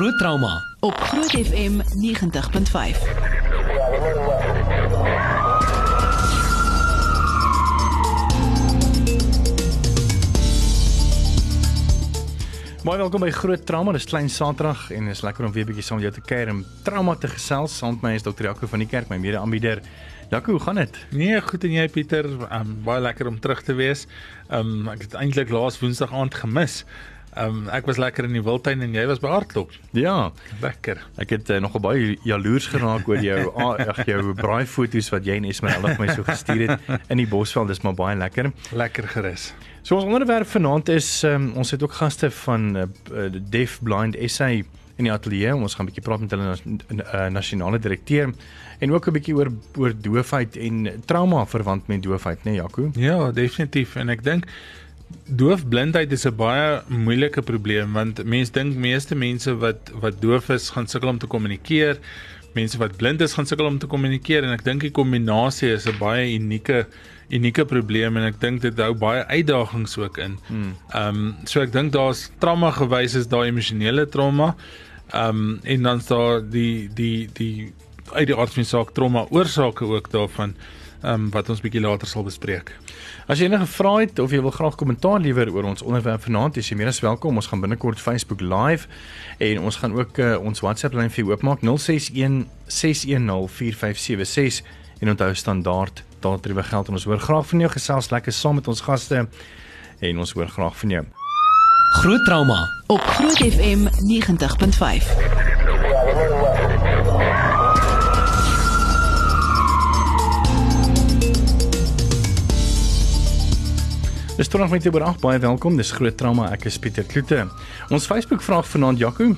Groot trauma op Groot FM 90.5. Baie welkom by Groot Trauma. Dis klein Saterdag en is lekker om weer 'n bietjie saam met jou te kuier en trauma te gesels. Saam met my is Dr. Jaco van die kerk, my mede-aanbieder. Jaco, hoe gaan dit? Nee, goed en jy Pieter, um, baie lekker om terug te wees. Um ek het eintlik laas Woensdag aand gemis. Um ek was lekker in die wildtuin en jy was by hardloop. Ja, Lekker. ek het uh, nogal baie jaloers geraak oor jou ag jou braai foto's wat jy en Esmeralda vir my so gestuur het in die Bosveld. Dis maar baie lekker. Lekker gerus. So ons onderwerp vanaand is um, ons het ook gaste van uh, Deaf Blind SA in die ateljee. Ons gaan 'n bietjie praat met hulle nas, uh, nasionale direkteur en ook 'n bietjie oor oor doofheid en trauma verwant met doofheid, né, nee, Jaco? Ja, definitief en ek dink doofblindheid is 'n baie moeilike probleem want mense dink meeste mense wat wat doof is gaan sukkel om te kommunikeer. Mense wat blind is gaan sukkel om te kommunikeer en ek dink die kombinasie is 'n baie unieke unieke probleem en ek dink dit hou baie uitdagings ook in. Ehm um, so ek dink daar's trauma gewys is daai emosionele trauma. Ehm um, en dan's daar die die die uit die aard van die saak trauma oorsake ook daarvan ehm um, wat ons bietjie later sal bespreek. As jy enige vrae het of jy wil graag kommentaar lewer oor ons onderwerp vanaand, is jy meer as welkom. Ons gaan binnekort Facebook live en ons gaan ook uh, ons WhatsApp lyn vir jou oopmaak 061 610 4576 en onthou standaard daardie geld en ons hoor graag van jou gesels lekker saam met ons gaste en ons hoor graag van jou. Groot trauma op Groot FM 90.5. Dis toe nog met jou oor baie welkom. Dis groot trauma. Ek is Pieter Kloete. Ons Facebook vraag vanaand Jaco.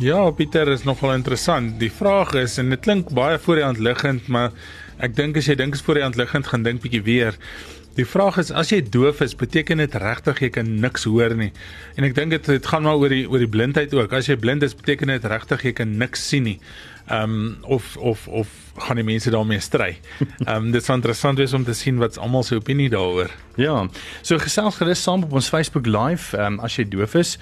Ja, Pieter is nogal interessant. Die vraag is en dit klink baie voor die hand liggend, maar ek dink as jy dink is voor die hand liggend, gaan dink bietjie weer. Die vraag is as jy doof is, beteken dit regtig jy kan niks hoor nie. En ek dink dit dit gaan maar oor die oor die blindheid ook. As jy blind is, beteken dit regtig jy kan niks sien nie. Ehm um, of of of gaan die mense daarmee stry. Ehm um, dit sal interessant wees om te sien wat almal se opinie daaroor. Ja. So gesels gerus saam op ons Facebook live, ehm um, as jy doof is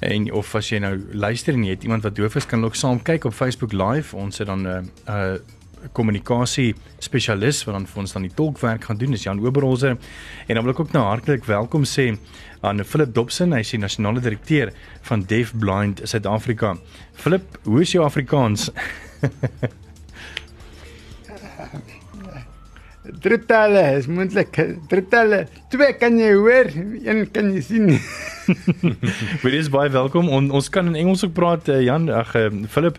en of as jy nou luister en jy het iemand wat doof is, kan ook saam kyk op Facebook live. Ons het dan 'n uh, 'n uh, kommunikasie spesialis wat dan vir ons dan die tolkwerk gaan doen, dis Jan Oberholzer. En dan wil ek ook nou hartlik welkom sê aan Philip Dobson, hy is die nasionale direkteur van Deaf Blind Suid-Afrika. Philip, hoe is jou Afrikaans? Drittale is moontlik. Drittale. Twee kan jy hoor, een kan jy sien. Wie is baie welkom. On, ons kan in Engels ook praat, uh, Jan, ag uh, Philip,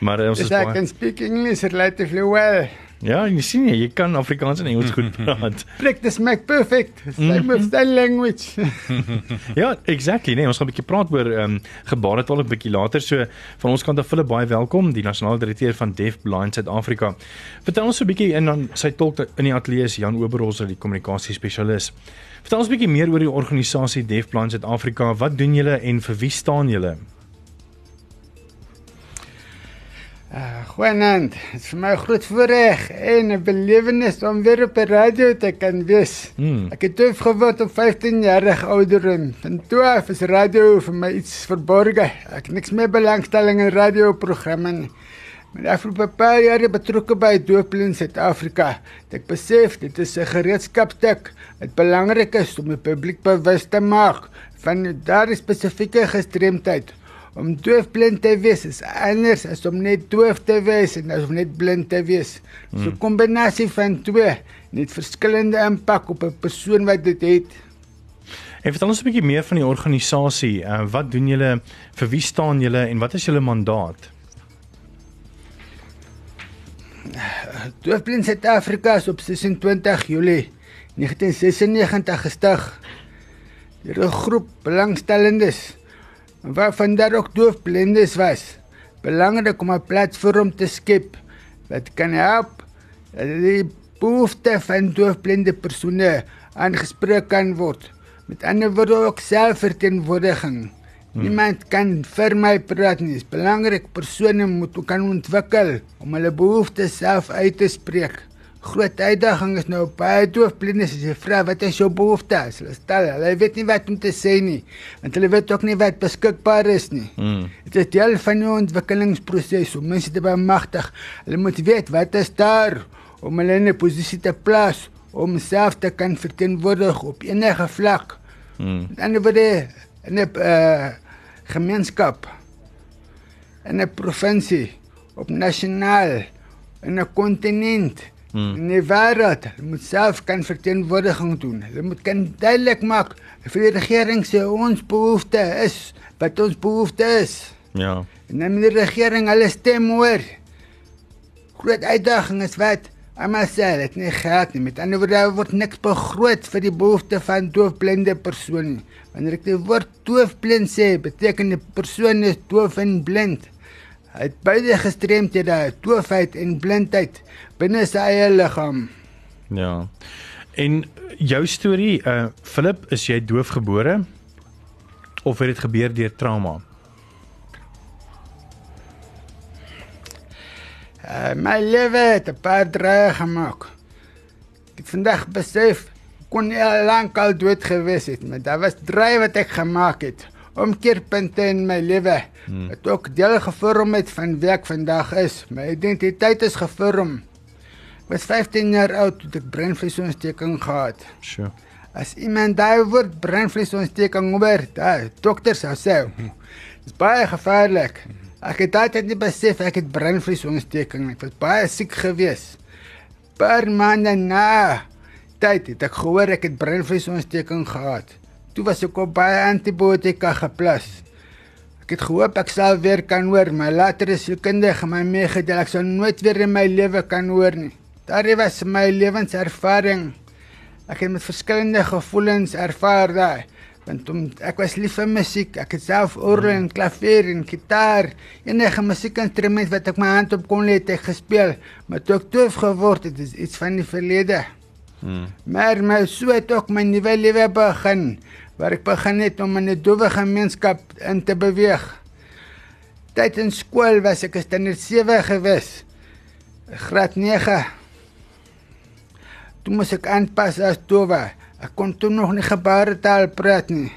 maar uh, ons is I baie can speak English relatively well. Ja, jy sien jy, jy kan Afrikaans en Engels goed praat. Practice make perfect. Same with sign language. ja, exactly. Nee, ons gaan 'n bietjie praat oor ehm um, gebaretaal 'n bietjie later. So van ons kant af Philip baie welkom, die nasionale direkteur van Deaf Blind Suid-Afrika. Vertel ons so 'n bietjie in dan sy tolk in die ateljee is Jan Oberholzer, die kommunikasie spesialis. Vertel ons 'n bietjie meer oor die organisasie Deaf Blind Suid-Afrika. Wat doen julle en vir wie staan julle? Uh, Goeienaand. Dit is vir my 'n groot voorreg en 'n belewenis om weer op die radio te kan wees. Hmm. Ek het doof geword op 15 jarige ouderdom. Van toe is radio vir my iets verborge. Ek het niks meer belangstelling in radioprogramme nie. Met die afgelope paar jare betrokke by Doopblind Suid-Afrika, het ek besef dit is 'n gereedskapstuk wat belangrik is om die publiek bewus te maak van daardie spesifieke gestremdheid. Om doofblind te wees is anders as om net doof te wees en as om net blind te wees. So 'n kombinasie van twee, net verskillende impak op 'n persoon wat dit het. En vertel ons 'n bietjie meer van die organisasie. Uh, wat doen julle? Vir wie staan julle en wat is julle mandaat? Doofblind Suid-Afrika is op 26 Julie 1996 gestig deur 'n groep belangstellendes waarvan daar ook doofblindes was. Belangrik om 'n platform te skep wat kan help dat die behoeftes van doofblinde persone aangespreek kan word. Met ander woorde ook selfverteenwoordiging. Hmm. Niemand kan vir my praat nie. Belangrik persone moet kan ontwikkel om hulle behoeftes self uit te spreek. Groot uitdaging is nou baie doofblindes as jy vra wat is jou behoeftes? Hulle stel, hulle weet nie wat om te sê nie, want hulle weet ook nie wat beskikbaar is nie. Mm. Dit is deel van die ontwikkelingsproses om mense te bemagtig. Hulle moet weet wat is daar om hulle in 'n posisie te plaas om self te kan verteenwoordig op enige vlak. Mm. Met ander woorde in 'n uh, gemeenskap in 'n provinsie, op nasionaal, in 'n kontinent, Hmm. in die wêreld, Hulle moet self kan verteenwoordiging doen. Hulle moet kan duidelik maak vir die regering sê ons behoefte is wat ons behoefte is. Ja. En dan moet die regering hulle stem hoor. Groot uitdaging is wat sê dit nie geld nie. Met ander woorde word niks begroot vir die behoefte van doofblinde persone. Wanneer ek die woord doofblind sê, beteken die persoon is doof en blind. Hy het beide gestremdhede, doofheid en blindheid binne sy eie liggaam. Ja. En jou storie, uh Philip, is jy doofgebore of het dit gebeur deur trauma? Uh, my lewe het 'n paar draaie gemaak. Ek vandag besef kon nie al lank al dood gewees het, maar daar was draai wat ek gemaak het. Omkeerpunte in my lewe Hmm. wat ook deel gevorm het van wie ek vandag is. My identiteit is gevorm. Ek was 15 jaar oud toe ek breinvliesontsteking gehad. Sure. As iemand daai woord breinvliesontsteking hoor, daai dokter sou sê, dis baie gevaarlik. Ek het altyd nie besef ek het breinvliesontsteking nie. Ek was baie siek gewees. Paar maande na tyd het ek gehoor ek het breinvliesontsteking gehad. Toe was ek op baie antibiotika geplas. Ek het gehoop ek sal weer kan hoor, maar later is die kundige my meegedeel ek sal nooit weer in my lewe kan hoor nie. Daar was my lewenservaring. Ek het met verskillende gevoelens ervaar daai. Want om, ek was lief vir musiek. Ek het self orgel en klavier en gitaar, enige musiekinstrument wat ek my hand op kon lê, het ek gespeel. Maar toe ek doof geword het, is iets van die verlede. Mm. Maar my so het ook my nuwe lewe begin, waar ek begin het om in 'n doewe gemeenskap in te beweeg. Tyd in skool was ek 'n standaard 7 gewees. Graad 9. Toe moes ek aanpas as doewe. Ek kon toe nog nie gebaretaal praat nie.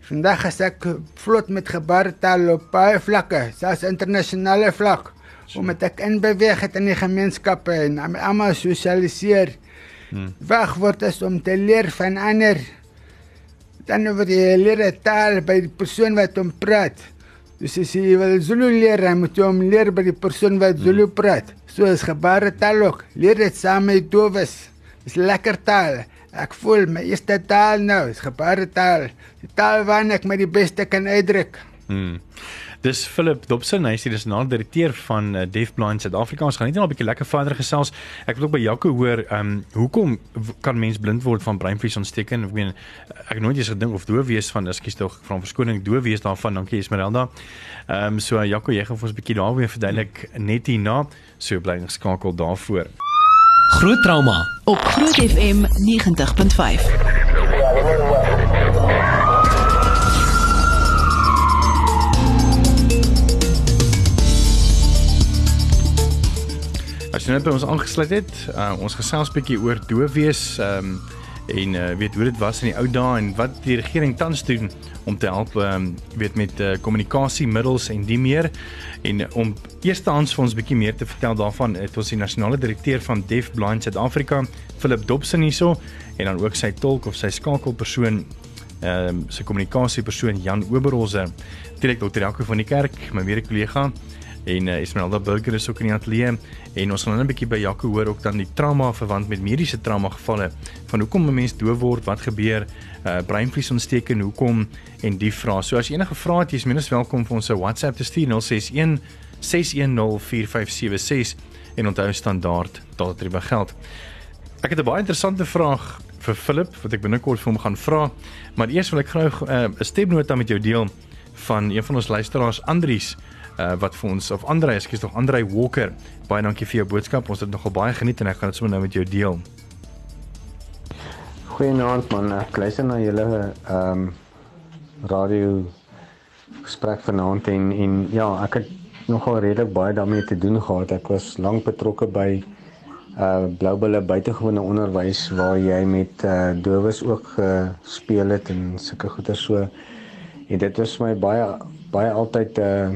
Vandag is ek vlot met gebaretaal op baie vlakke, selfs internasionale vlak, omdat ek inbeweeg het in die gemeenskappe en almal sosialiseer. Hmm. Wag word is om te leer van ander. Dan word jy leer 'n taal by die persoon wat hom praat. Dus as jy wil Zulu leer, dan moet jy hom leer by die persoon wat Zulu praat. So is gebaretaal ook. Leer dit saam met dowes. Dis lekker taal. Ek voel my eerste taal nou is gebaretaal. Die taal waarin ek my die beste kan uitdruk. Mm. Dis Philip Dobson, hy is die nasionale direkteur van uh, Deaf Blind Suid-Afrika. Ons gaan net nou 'n bietjie lekker verder gesels. Ek wil ook by Jaco hoor, ehm um, hoekom kan mens blind word van breinvliesontsteking? Ek meen ek nooit eens gedink of doof wees van, ekskuus tog, van verskoning doof wees daarvan. Dankie Esmeralda. Ehm um, so Jaco, jy gaan vir ons 'n bietjie daaroor verduidelik net hierna. So bly geskakel daarvoor. Groot trauma Op Groot FM 90.5. As jy net by ons aangesluit het, uh, ons gesels bietjie oor doof wees, ehm um, en uh, weet hoe dit was in die ou dae en wat die regering tans doen om te help ehm um, weet met uh, kommunikasiemiddels en die meer en uh, om eerstehands vir ons bietjie meer te vertel daarvan het ons die nasionale direkteur van Deaf Blind Suid-Afrika, Philip Dobson hierso en dan ook sy tolk of sy skakelpersoon ehm um, sy kommunikasiepersoon Jan Oberholzer. Direk Dr. Jaco van die kerk, my mede-kollega en uh, Esmeralda Burger is ook in die ateljee en ons gaan nou 'n bietjie by Jaco hoor ook dan die trauma verwant met mediese trauma gevalle van hoekom 'n mens doof word, wat gebeur, uh breinvliesontsteking, hoekom en die vrae. So as jy enige vrae het, jy's minstens welkom vir ons 'n WhatsApp te stuur 061 610 4576 en onthou standaard daardie geld. Ek het 'n baie interessante vraag vir Philip wat ek binnekort vir hom gaan vra, maar eers wil ek graag uh, 'n stemnota met jou deel van een van ons luisteraars Andries uh, wat vir ons of Andrei, ekskuus tog Andrei Walker. Baie dankie vir jou boodskap. Ons het nogal baie geniet en ek gaan dit sommer nou met jou deel. Goeienaand man, ek luister na julle ehm um, radio gesprek vanaand en en ja, ek het nogal redelik baie daarmee te doen gehad. Ek was lank betrokke by uh Bloubulle buitengewone onderwys waar jy met uh dowes ook gespeel het en sulke goeie so. En dit was my baie baie altyd uh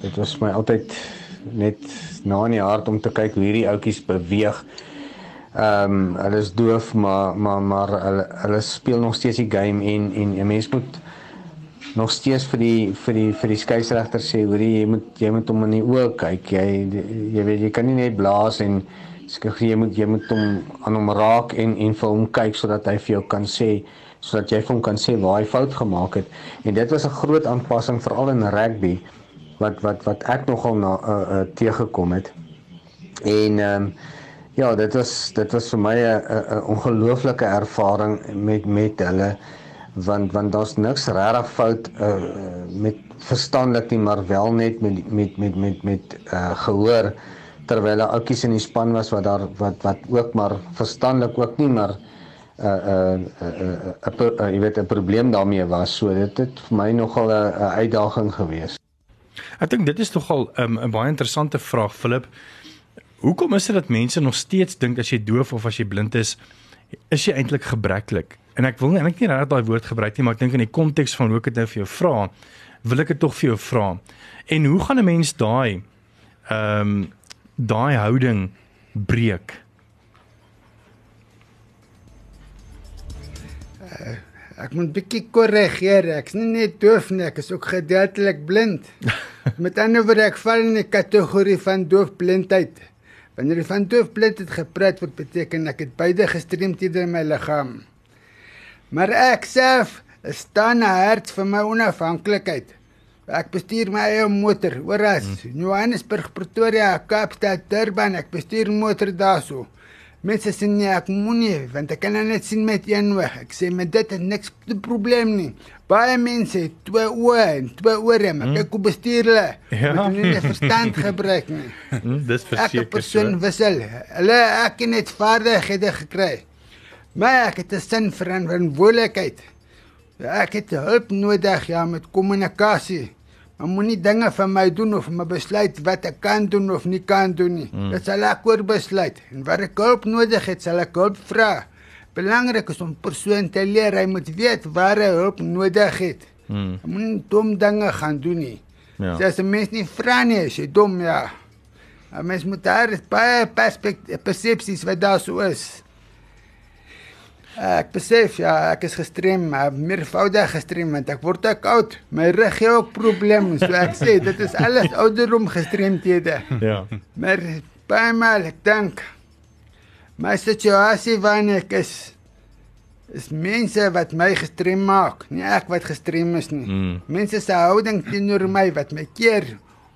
dit was my altyd net na in die hart om te kyk hoe hierdie ouetjies beweeg. Ehm um, hulle is doof maar maar maar hulle hulle speel nog steeds die game en en 'n mens moet nog steeds vir die vir die vir die skeieregter sê hoor jy moet jy moet hom in die oë kyk. Jy jy weet jy kan nie net blaas en sê jy moet jy moet hom aan hom raak en en vir hom kyk sodat hy vir jou kan sê sodat jy vir hom kan sê waar hy fout gemaak het. En dit was 'n groot aanpassing veral in rugby wat wat wat ek nogal na uh, uh, teëgekom het en ehm um, Ja, dit was dit was vir my 'n ongelooflike ervaring met met hulle want want daar's niks regtig fout uh, met verstandelik nie, maar wel net met met met met met uh, gehoor terwyl daar ouppies in die span was wat daar wat wat ook maar verstandelik ook nie maar 'n 'n 'n jy weet 'n probleem daarmee was. So dit het vir my nogal 'n uitdaging gewees. Ek dink dit is nogal um, 'n baie interessante vraag Philip. Hoekom is dit dat mense nog steeds dink as jy doof of as jy blind is, is jy eintlik gebreklik? En ek wil nie eintlik nie regtig daai woord gebruik nie, maar ek dink in die konteks van hoe ek dit nou vir jou vra, wil ek dit tog vir jou vra. En hoe gaan 'n mens daai ehm um, daai houding breek? Uh, ek moet bietjie korrigeer. Ek's nie net doof nie, ek is ook gedeeltelik blind. Met ander woorde, ek val in die kategorie van doofblindheid. Wanneer jy van doofblindheid gepraat word, beteken ek het beide gestremthede in my liggaam. Maar ek self staan 'n hart vir my onafhanklikheid. Ek bestuur my eie motor, oras, hmm. Johannesburg, Pretoria, Kaapstad, Durban, ek bestuur motor daarso. Mense sê nee, ek moenie, want ek kan net sien met een oog. Ek sê met dit het niks probleem nie. Baie mense het twee oë en twee ore, maar hmm. kyk hoe bestuur hulle. Ja. Hulle het nie verstand gebruik nie. Hmm, dis verseker. Ek persoon so. wissel. Hulle ek het net vaardighede gekry. Maar ek het 'n sin vir verantwoordelikheid. Ek het hulp nodig ja met kommunikasie. Maar moenie dinge vir my doen of my besluit wat ek kan doen of nie kan doen nie. Mm. Dit sal ek oor besluit. En waar ek hulp nodig het, sal ek hulp vra. Belangrik is om persoon te leer, hy moet weet waar hy hulp nodig het. Mm. Moenie dom dinge gaan doen nie. Ja. As 'n mens nie vra nie, is jy dom ja. 'n Mens moet daar baie perspektief persepsies wat daar so is. Ek besef ja, ek is gestrem, meervoudig gestrem want ek word ek oud. My rug het ook probleme, so ek sê dit is alles ouderdom gestremdhede. Ja. Maar baie maal ek dink my situasie wanneer ek is is mense wat my gestrem maak, nie ek wat gestrem is nie. Mm. Mense se houding teenoor my wat my keer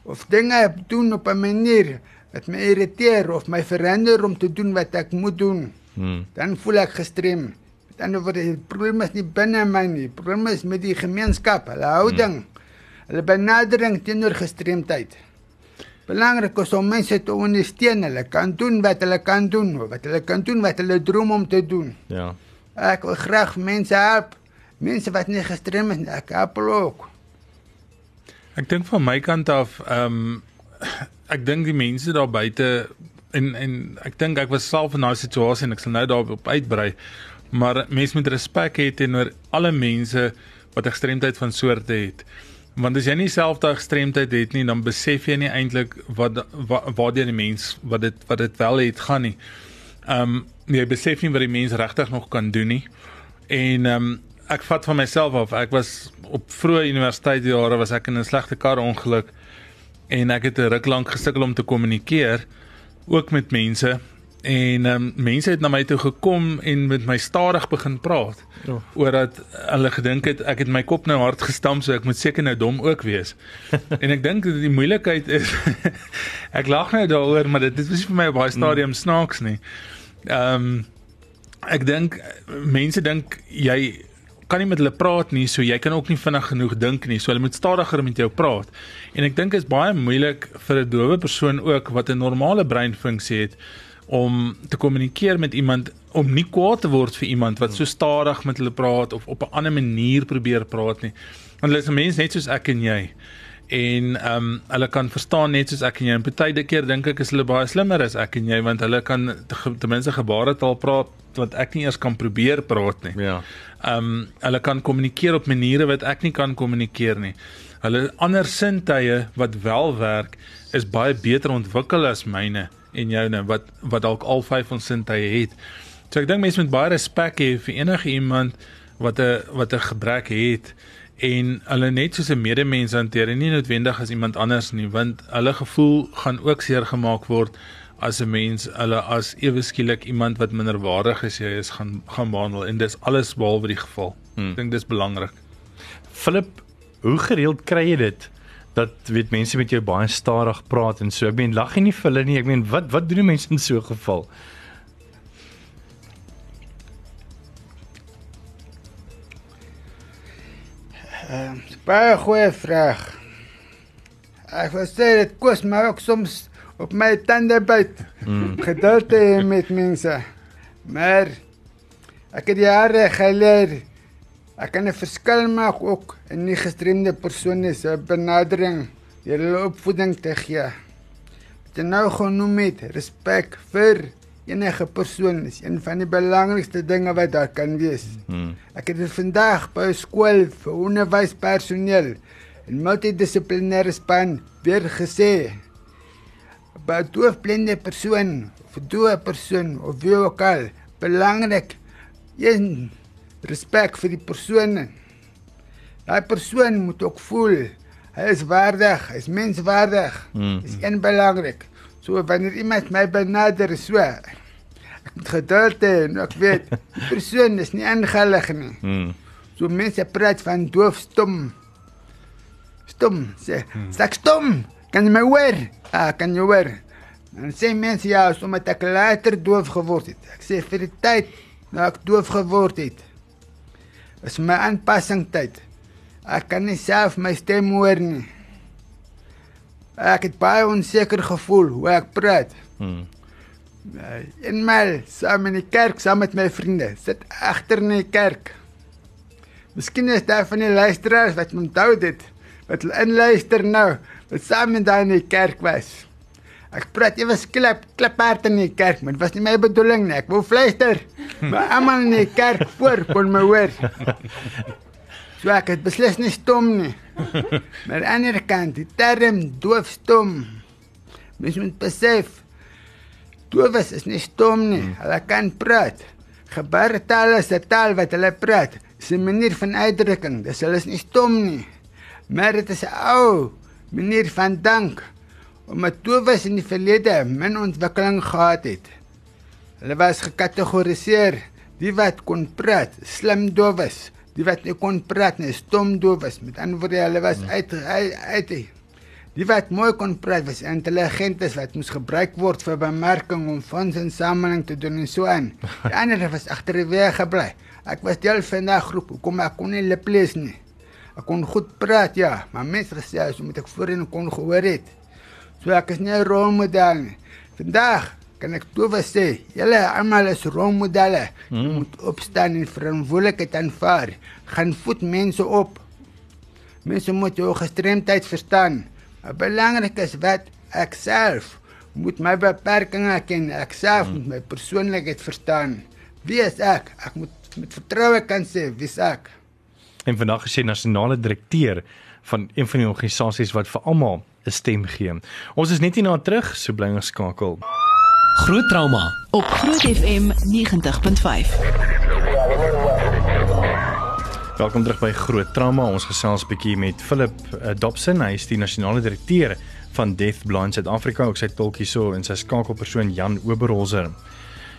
of dinge doen op 'n manier wat my irriteer of my verander om te doen wat ek moet doen. Hmm. Dan voel ek gestrem. Met ander woorde, die probleem is nie binne my nie. Die probleem is met die gemeenskap, hulle houding, hmm. hulle benadering teenoor gestremdheid. Belangrik is om mense te ondersteun. Hulle kan doen wat hulle kan doen, wat hulle kan doen wat hulle droom om te doen. Ja. Ek wil graag mense help. Mense wat nie gestrem is ek help ook. Ek dink van my kant af, ehm um, ek dink die mense daar buite en en ek dink ek was self in daai situasie en ek sal nou daarop uitbrei. Maar mense moet respek hê teenoor alle mense wat gestremdheid van soorte het. Want as jy nie self daai gestremdheid het nie, dan besef jy nie eintlik wat waar die mens wat dit wat dit wel het gaan nie. Ehm um, jy besef nie wat die mens regtig nog kan doen nie. En ehm um, ek vat van myself af. Ek was op vroeë universiteitsjare was ek in 'n slegte kar ongeluk en ek het 'n ruk lank gesukkel om te kommunikeer ook met mense en um, mense het na my toe gekom en met my stadig begin praat oh. oor dat hulle gedink het ek het my kop nou hard gestamp so ek moet seker nou dom ook wees. en ek dink die moeilikheid is ek lag nou daaroor maar dit is vir my op baie stadium mm. snaaks nie. Ehm um, ek dink mense dink jy kan nie met hulle praat nie, so jy kan ook nie vinnig genoeg dink nie. So hulle moet stadiger met jou praat. En ek dink is baie moeilik vir 'n dowe persoon ook wat 'n normale breinfunksie het om te kommunikeer met iemand om nie kwaad te word vir iemand wat so stadig met hulle praat of op 'n ander manier probeer praat nie. Want hulle is mense net soos ek en jy. En ehm um, hulle kan verstaan net soos ek en jy. En baie keer dink ek is hulle baie slimmer as ek en jy want hulle kan te- ten minste gebaretaal praat wat ek nie eers kan probeer praat nie. Ja. Ehm um, hulle kan kommunikeer op maniere wat ek nie kan kommunikeer nie. Hulle ander sintuie wat wel werk is baie beter ontwikkel as myne en joune wat wat dalk al vyf ons sintuie het. So ek dink mense moet baie respek hê vir enige iemand wat 'n wat 'n gebrek het en hulle net soos 'n medemens hanteer en nie noodwendig as iemand anders nie want hulle gevoel gaan ook seer gemaak word as 'n mens hulle as ewe skielik iemand wat minderwaardig is jy is gaan gaan behandel en dis alles behalwe die geval. Hmm. Ek dink dis belangrik. Philip, hoe gereeld kry jy dit dat weet mense met jou baie stadig praat en so? Ek meen lag jy nie vir hulle nie. Ek meen wat wat doen mense in so 'n geval? Uh, baie goeie vraag. Ek wil sê dit kos my ook soms op my tande byt. Mm. Geduld hê met mense. Maar ek het jare geleer ek kan 'n verskil maak ook in nie gestremde persone se benadering deur hulle opvoeding te gee. Wat jy nou genoem het, respek vir enige persoon is een van die belangrikste dinge wat daar kan wees. Hmm. Ek het dit vandag by 'n skool vir onderwyspersoneel en multidissiplinêre span weer gesê. By 'n doofblinde persoon, 'n dooie persoon of wie ook al, belangrik een respek vir die persoon. Daai persoon moet ook voel hy is waardig, hy is menswaardig. Mm. Dis een belangrik. So wanneer iemand my benader so ek moet geduld hê en ek weet die persoon is nie ingelig nie. Hmm. So mense praat van doof stom. Stom, sê, sak stom. Kan jy my hoor? Ah, kan jy hoor? Dan sê mense ja, sommer ek later doof geword het. Ek sê vir die tyd nou ek doof geword het. Is my aanpassing tyd. Ek kan nie self my stem hoor nie. Ek het baie onseker gevoel hoe ek praat. Hmm. Eenmal saam in die kerk saam met my vriende, sit agter in die kerk. Miskien is daar van die luisteraars wat onthou dit, wat hulle inluister nou, wat saam met daai in die kerk was. Ek praat ewe klap klaphard in die kerk, maar dit was nie my bedoeling nie. Ek wou fluister. Maar almal in die kerk voor kon my hoor. So ek het beslis nie stom nie. Maar aan die ander kant, die term doofstom. Mens moet besef Doofes is nie stom nie. Hulle kan praat. Gebaretaal is 'n taal wat hulle praat. Dis 'n manier van uitdrukking. Dis hulle is nie stom nie. Maar dit is 'n ou manier van dank omdat doofes in die verlede min ontwikkeling gehad het. Hulle was gekategoriseer. Die wat kon praat, slim doofes. Die wat nie kon praat nie, stom doofes. Met ander woorde, hulle was uit uit, uit Die wat mooi kon praat was intelligentes wat moes gebruik word vir bemarking om fondsinsameling te doen en so aan. Die ander was agter die weg gebly. Ek was deel van 'n groep. Hoekom ek kon nie lip lees nie. Ek kon goed praat, ja, maar mense gesê as moet ek voorheen kon gehoor het. So ek is nie 'n rolmodel nie. Vandag kan ek toe sê, julle almal is rolmodelle. Jy moet opstaan en verantwoordelikheid aanvaar. Gaan voed mense op. Mense moet jou gestremdheid verstaan. Maar belangrik is wat ek self moet my beperkings ken. Ek self hmm. moet my persoonlikheid verstaan. Wie is ek? Ek moet met vertroue kan sê wie ek. En vandag is jy nasionale direkteur van een van die organisasies wat vir almal 'n stem gee. Ons is net hierna terug, so bly geskakel. Groot trauma Op Groot FM 90.5. Welkom terug by Groot Trauma. Ons gesels 'n bietjie met Philip uh, Dobson. Hy is die nasionale direkteur van Deaf Blind South Africa. Ook sy tolkie so en sy skakelpersoon Jan Oberholzer.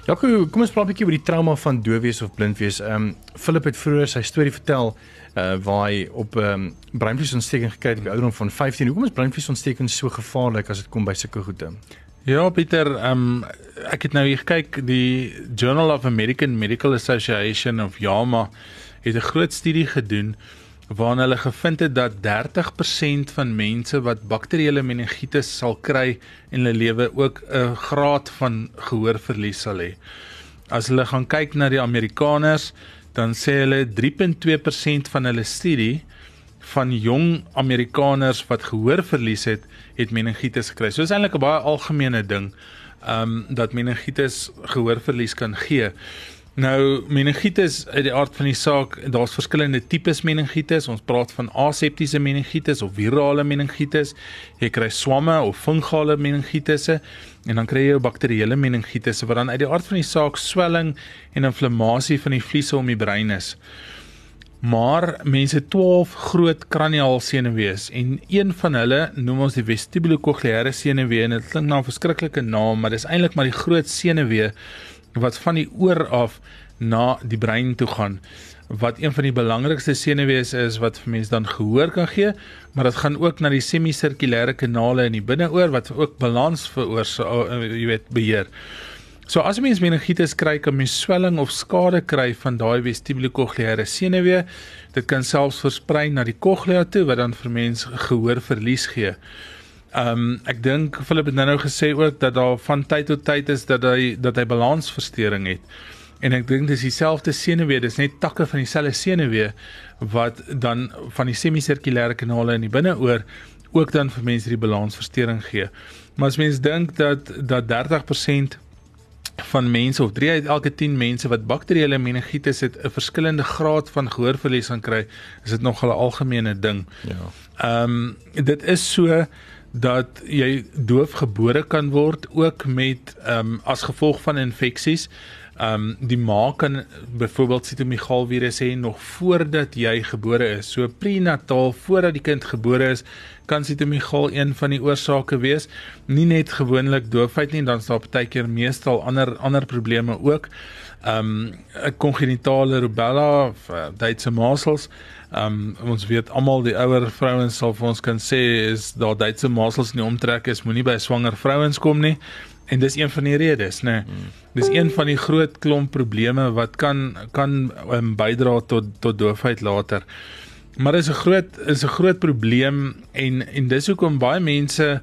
Jaco, kom ons praat 'n bietjie oor die trauma van doofwees of blindwees. Ehm um, Philip het vroeër sy storie vertel uh waar hy op ehm um, breinvliesontsteking gekry het op die ouderdom van 15. Hoekom is breinvliesontsteking so gevaarlik as dit kom by sulke goede? Ja, Pieter, ehm um, ek het nou hier gekyk die Journal of American Medical Association of JAMA het 'n groot studie gedoen waarin hulle gevind het dat 30% van mense wat bakterieële meningitis sal kry in hulle lewe ook 'n graad van gehoorverlies sal hê. As hulle gaan kyk na die Amerikaners, dan sê hulle 3.2% van hulle studie van jong Amerikaners wat gehoor verlies het, het meningitis gekry. So is eintlik 'n baie algemene ding. Um, dat meningitis gehoorverlies kan gee. Nou meningitis uit die aard van die saak, daar's verskillende tipes meningitis. Ons praat van aseptiese meningitis of virale meningitis. Jy kry swamme of fungale meningitisse en dan kry jy bakterieële meningitisse wat dan uit die aard van die saak swelling en inflammasie van die vliese om die brein is. Maar mense 12 groot kraniaal senuwees en een van hulle noem ons die vestibulocochleaire senuwee en dit klink na 'n verskriklike naam, maar dis eintlik maar die groot senuwee wat van die oor af na die brein toe gaan wat een van die belangrikste senuwees is wat vir mense dan gehoor kan gee, maar dit gaan ook na die semisirkulêre kanale in die binneoor wat ook balans veroorsaak, uh, jy weet, beheer. So as 'n mens meningitis kry, kan mens swelling of skade kry van daai vestibulocochleaire senuwee. Dit kan selfs versprei na die cochlea toe wat dan vir mense gehoor verlies gee. Um, ek dink Philip het nou gesê ook dat daar van tyd tot tyd is dat hy dat hy balansversteuring het. En ek dink dis dieselfde senuwee, dis net takke van dieselfde senuwee wat dan van die semisirkulêre kanale in die binneoor ook dan vir mense die balansversteuring gee. Maar as mens dink dat dat 30% van mense of 3 uit elke 10 mense wat bakterieële meningitis het 'n verskillende graad van gehoorverlies gaan kry, is dit nog 'n algemene ding. Ja. Ehm um, dit is so dat jy doofgebore kan word ook met ehm um, as gevolg van infeksies. Ehm um, die ma kan byvoorbeeld sitomegalvirus hê nog voordat jy gebore is. So prenatal voordat die kind gebore is, kan sitomegal een van die oorsake wees. Nie net gewoonlik doofheid nie, dan is daar baie keer meestal ander ander probleme ook. Ehm um, kongenitale rubella of uh, Duitse masels Um ons weet almal die ouer vrouens sal vir ons kan sê is daar Duitse masels in die omtrek is moenie by swanger vrouens kom nie en dis een van die redes nê. Nee. Dis een van die groot klomp probleme wat kan kan um, bydra tot tot doofheid later. Maar dis 'n groot is 'n groot probleem en en dis hoekom baie mense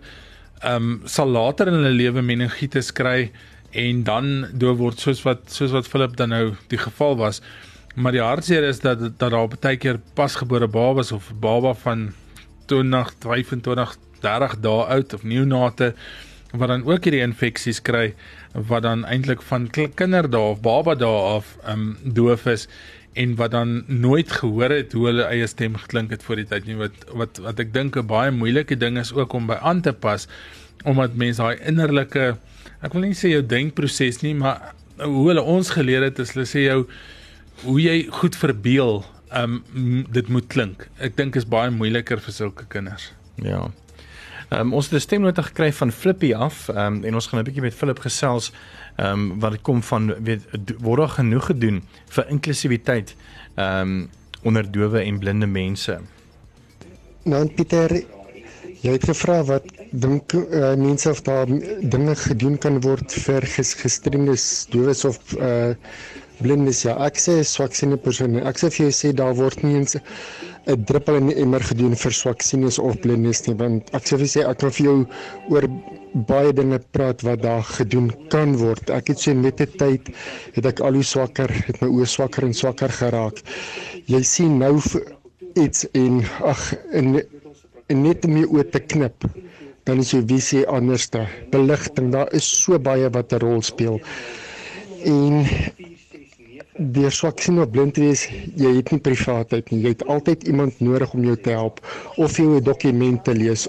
um sal later in hulle lewe meningitis kry en dan doof word soos wat soos wat Philip dan nou die geval was. Maar die hartseer is dat dat daar baie keer pasgebore babas of baba van 20, 25, 30 dae oud of neonate wat dan ook hierdie infeksies kry wat dan eintlik van kinderdae of baba dae af um doof is en wat dan nooit gehoor het hoe hulle eie stem geklink het voor die tyd nie wat wat wat ek dink 'n baie moeilike ding is ook om by aan te pas omdat mense daai innerlike ek wil nie sê jou denkproses nie maar hoe hulle ons geleer het is hulle sê jou hoe jy goed verbeel, um, dit moet klink. Ek dink is baie moeiliker vir sulke kinders. Ja. Um, ons het 'n stemnota gekry van Flippy af, um, en ons gaan 'n bietjie met Philip gesels ehm um, wat kom van weet word daar genoeg gedoen vir inklusiwiteit ehm um, onder dowe en blinde mense. Nou Pieter, jy het gevra wat dink uh, mense of daar dinge gedoen kan word vir gestremdes, dowes of uh blindes ja ek sê swaksiene persone ek sê vir jou sê daar word nie eens 'n druppel in die emmer gedoen vir swaksienes of blindes nie want ek sê vir sê ek kan vir jou oor baie dinge praat wat daar gedoen kan word. Ek het so net 'n tyd het ek al hoe swakker het my oë swakker en swakker geraak. Jy sien nou iets en ag en, en net om jou oë te knip dan is jou visie anderste beligting daar is so baie wat 'n rol speel. En deur swak sien of blind wees, jy het nie privaatheid nie. Jy het altyd iemand nodig om jou te help of jy 'n dokument te lees.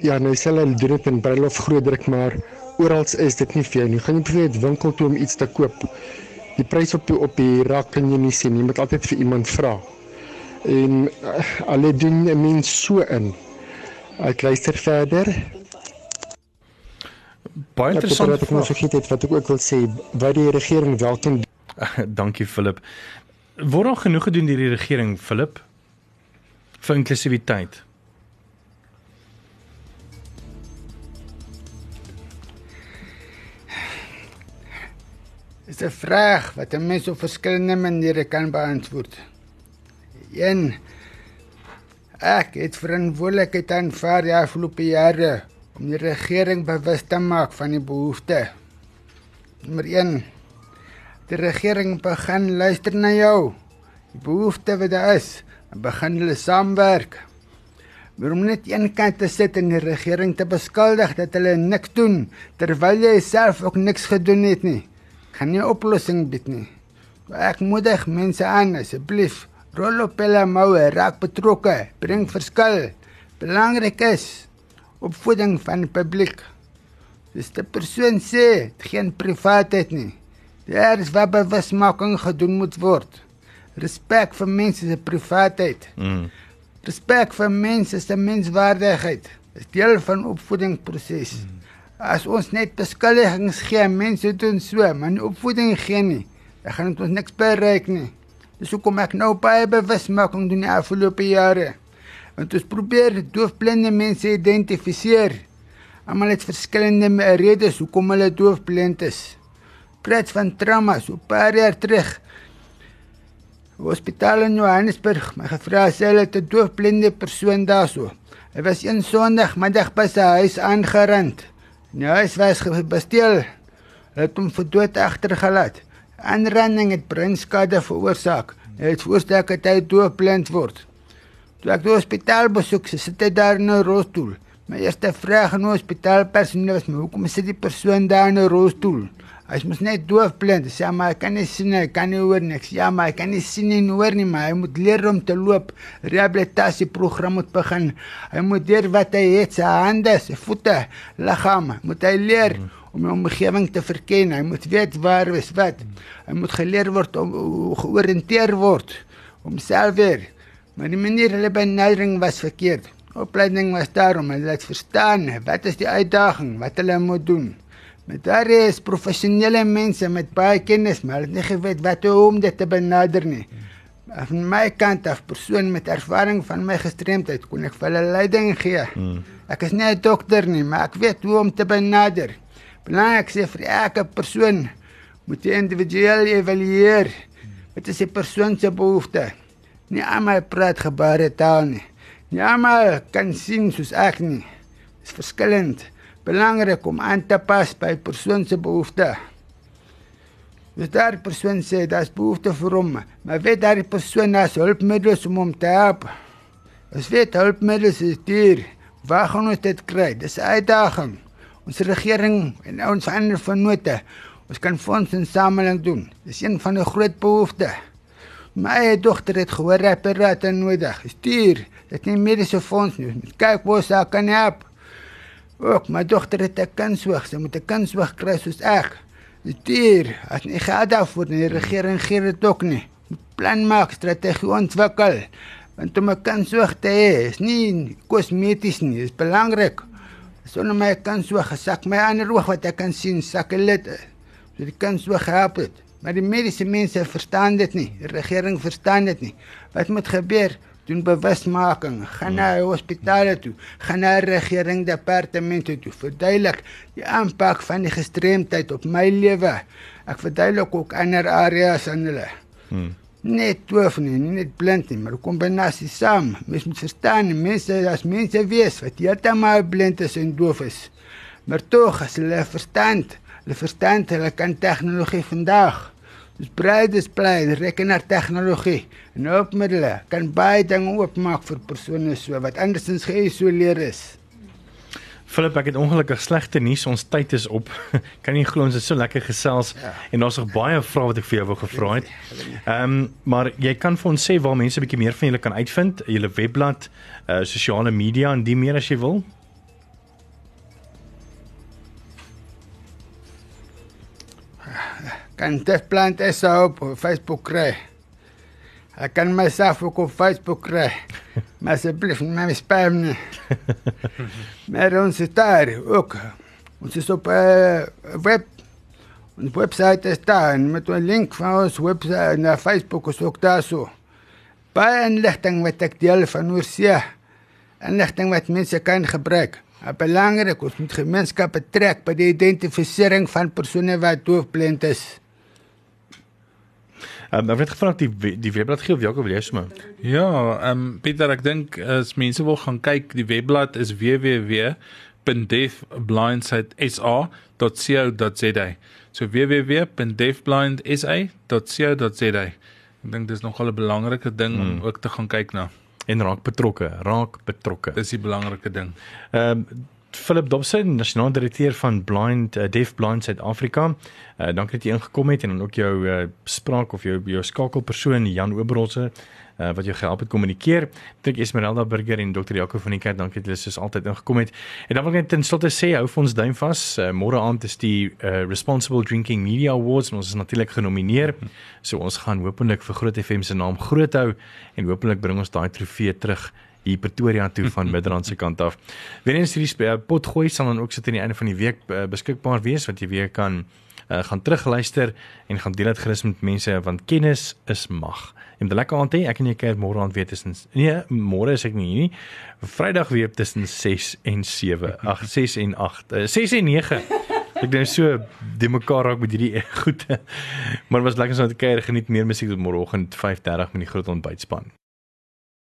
Ja, nou sê hulle doen dit in braille of groot druk, maar oral is dit nie vir jou nie. Gaan jy 'n winkel toe om iets te koop. Die prys op die, op die rak kan jy nie sien nie. Jy moet altyd vir iemand vra. En uh, alle doen 'n mens so in. Ek luister verder. Baie interessant ek nog vergeet het wat ek ook wil sê, wat die regering wel kan doen Dankie Philip. Word daar genoeg gedoen deur die regering Philip vir inklusiwiteit? Dis 'n vraag wat 'n mens op verskillende maniere kan beantwoord. Een Ek het verantwoordelikheid aanvaar die afgelope jare om die regering bewus te maak van die behoeftes. Nommer 1 Die regering begin luister na jou. Die behoefte wat daar is, begin hulle saamwerk. Maar om net een kant te sit en die regering te beskuldig dat hulle niks doen terwyl jy self ook niks gedoen het nie, kan nie 'n oplossing bied nie. Ek moedig mense aan asseblief, rol op hulle moue, raak betrokke, bring verskil. Belangrik is opvoeding van die publiek. Dis die persoon sê, geen privaatheid nie. Daar is waar bewusmaking gedoen moet word. Respek vir mense se privaatheid. Mm. Respek vir mense se menswaardigheid is deel van opvoedingsproses. As ons net beskuldigings gee, mense doen so, maar nie opvoeding gee nie, dan gaan ons niks bereik nie. Dis hoekom ek nou baie bewusmaking doen die afgelope jare. Want ons probeer doofblinde mense identifiseer. Almal het verskillende redes hoekom hulle doofblind is. Praat van trauma so paar jaar terug. Hospitaal in Johannesburg, my gevra sê hulle het 'n doofblinde persoon daarso. Hy was een Sondagmiddag by sy huis aangerand. Die huis was besteel. Hulle het hom vir dood agtergelaat. Aanranding het breinskade veroorsaak. Hy het voorstel dat hy doofblind word. Toe ek die hospitaal besoek, sit hy daar 'n rolstoel. My eerste vraag aan die hospitaalpersoneel was: "Hoekom sit die persoon daar in 'n rolstoel?" Hy is mos net doofblind. Sê maar hy kan nie sien nie, kan nie hoor niks. Ja, maar hy kan nie sien nie hoor nie, maar hy moet leer om te loop. Rehabilitasieprogram moet begin. Hy moet leer wat hy het, sy hande, sy voete, liggaam. Moet hy leer om die omgewing te verken. Hy moet weet waar is wat. Hy moet geleer word om georiënteer word om self weer. Maar die manier hulle benadering was verkeerd. Opleiding was daar om hulle te verstaan wat is die uitdaging, wat hulle moet doen. Met daar is professionele mense met baie kennis, maar hulle het nie geweet wat om dit te benader nie. Van my kant af persoon met ervaring van my gestremdheid kon ek vir hulle leiding gee. Hmm. Ek is nie 'n dokter nie, maar ek weet hoe om te benader. Belangrik sê vir elke persoon moet jy individueel evalueer. Wat is die persoon se behoefte? Nie almal praat gebaretaal nie. Nie almal kan sien soos ek nie. Dit is verskillend. Belangrik om aan te pas by persoon se behoefte. Dis daar persoon sê daar's behoefte vir hom, maar weet daar die persoon has hulpmiddels om hom te help. As weet hulpmiddels is duur. Waar ons dit kry? Dis 'n uitdaging. Ons regering en ons ander vennote, ons kan fondsinsameling doen. Dis een van die groot behoeftes. My dogter het gehoorapparaat nodig. Stuur, dit nie mediese fonds nie. Kyk hoe sy kan help. Ook my dogter het 'n kindswig, sy moet 'n kindswig kry soos ek. Stuur, as nie geld daarvoor nie, die regering gee dit ook nie. Plan maak, strategie ontwikkel. Want om 'n kindswig te hê, is nie kosmeties nie, dis belangrik. Sonder my kindswig, sak my ander oog wat ek kan sien, sak dit. So die kindswig help dit. Maar die mediese mense verstaan dit nie. Die regering verstaan dit nie. Wat moet gebeur? Doen bewusmaking. Gaan na hospitale toe. Gaan na regering departemente toe. Verduidelik die aanpak van die gestremdheid op my lewe. Ek verduidelik ook ander areas aan hulle. Hmm. Net doof nie, nie net blind nie, maar 'n kombinasie saam. Mens moet verstaan, mense as mense wees wat heeltemal blind is en doof is. Maar tog as hulle verstand, hulle verstand, hulle kan tegnologie vandag Dis brei dis bly rekenaar tegnologie en hulpmiddels kan baie dinge oopmaak vir persone so wat andersins geïsoleer is. Philip, ek het ongelukkig slegte nuus. Ons tyd is op. kan nie glo ons het so lekker gesels ja. en daar's nog baie vrae wat ek vir jou wou gevra het. Ehm, um, maar jy kan vir ons sê waar mense 'n bietjie meer van julle kan uitvind, julle webblad, uh sosiale media en die meer as jy wil. Kan dit plant is op Facebook kry. Ek kan myself ook op Facebook kry. Maar asseblief, nie my spam nie. maar ons is daar ook. Ons is op 'n uh, web ons website is daar met 'n link van ons website na Facebook is ook daar so. Baie inligting wat ek deel van hoe se inligting wat mense kan gebruik. Maar belangrik, ons moet gemeenskappe trek by die identifisering van persone wat doofblind is. Ehm um, ek het gevra die die webblad gee of Jaco wil jy sommer? Ja, ehm um, Pieter, ek dink as mense wil gaan kyk, die webblad is www.deafblindsidesa.co.za. So www.deafblindsa.co.za. Ek dink dis nogal 'n belangrike ding mm. om ook te gaan kyk na. En raak betrokke, raak betrokke. Dis die belangrike ding. Ehm um, Philip Dobson, nasionale direkteur van Blind uh, Deaf Blind Suid-Afrika. Uh, dankie dat jy ingekom het en dan ook jou uh, spraak of jou jou skakelpersoon Jan Oberholse uh, wat jou gehelp het kommunikeer. Dink Esmeralda Burger en Dr. Jaco van die kerk, dankie dat julle soos altyd ingekom het. En dan wil ek net ten slotte sê hou vir ons duim vas. Uh, Môre aand is die uh, Responsible Drinking Media Awards en ons is natuurlik genomineer. So ons gaan hopelik vir Groot FM se naam groot hou en hopelik bring ons daai trofee terug hier Pretoria toe van Midrand se kant af. Weerens hierdie potgooi sal dan ook sit aan die einde van die week uh, beskikbaar wees wat jy weer kan uh, gaan terugluister en gaan deel dit gerus met mense want kennis is mag. En 'n lekker aand hê. Ek en jy kyk môre aand weer tussen nee, môre is ek nie hier nie. Vrydag weer tussen 6 en 7. Ag 6 en 8. Uh, 6 en 9. Ek dink so die mekaar raak met hierdie goede. Maar was lekker so om te kyk. Geniet meer musiek tot môreoggend 5:30 met die groot ontbytspan.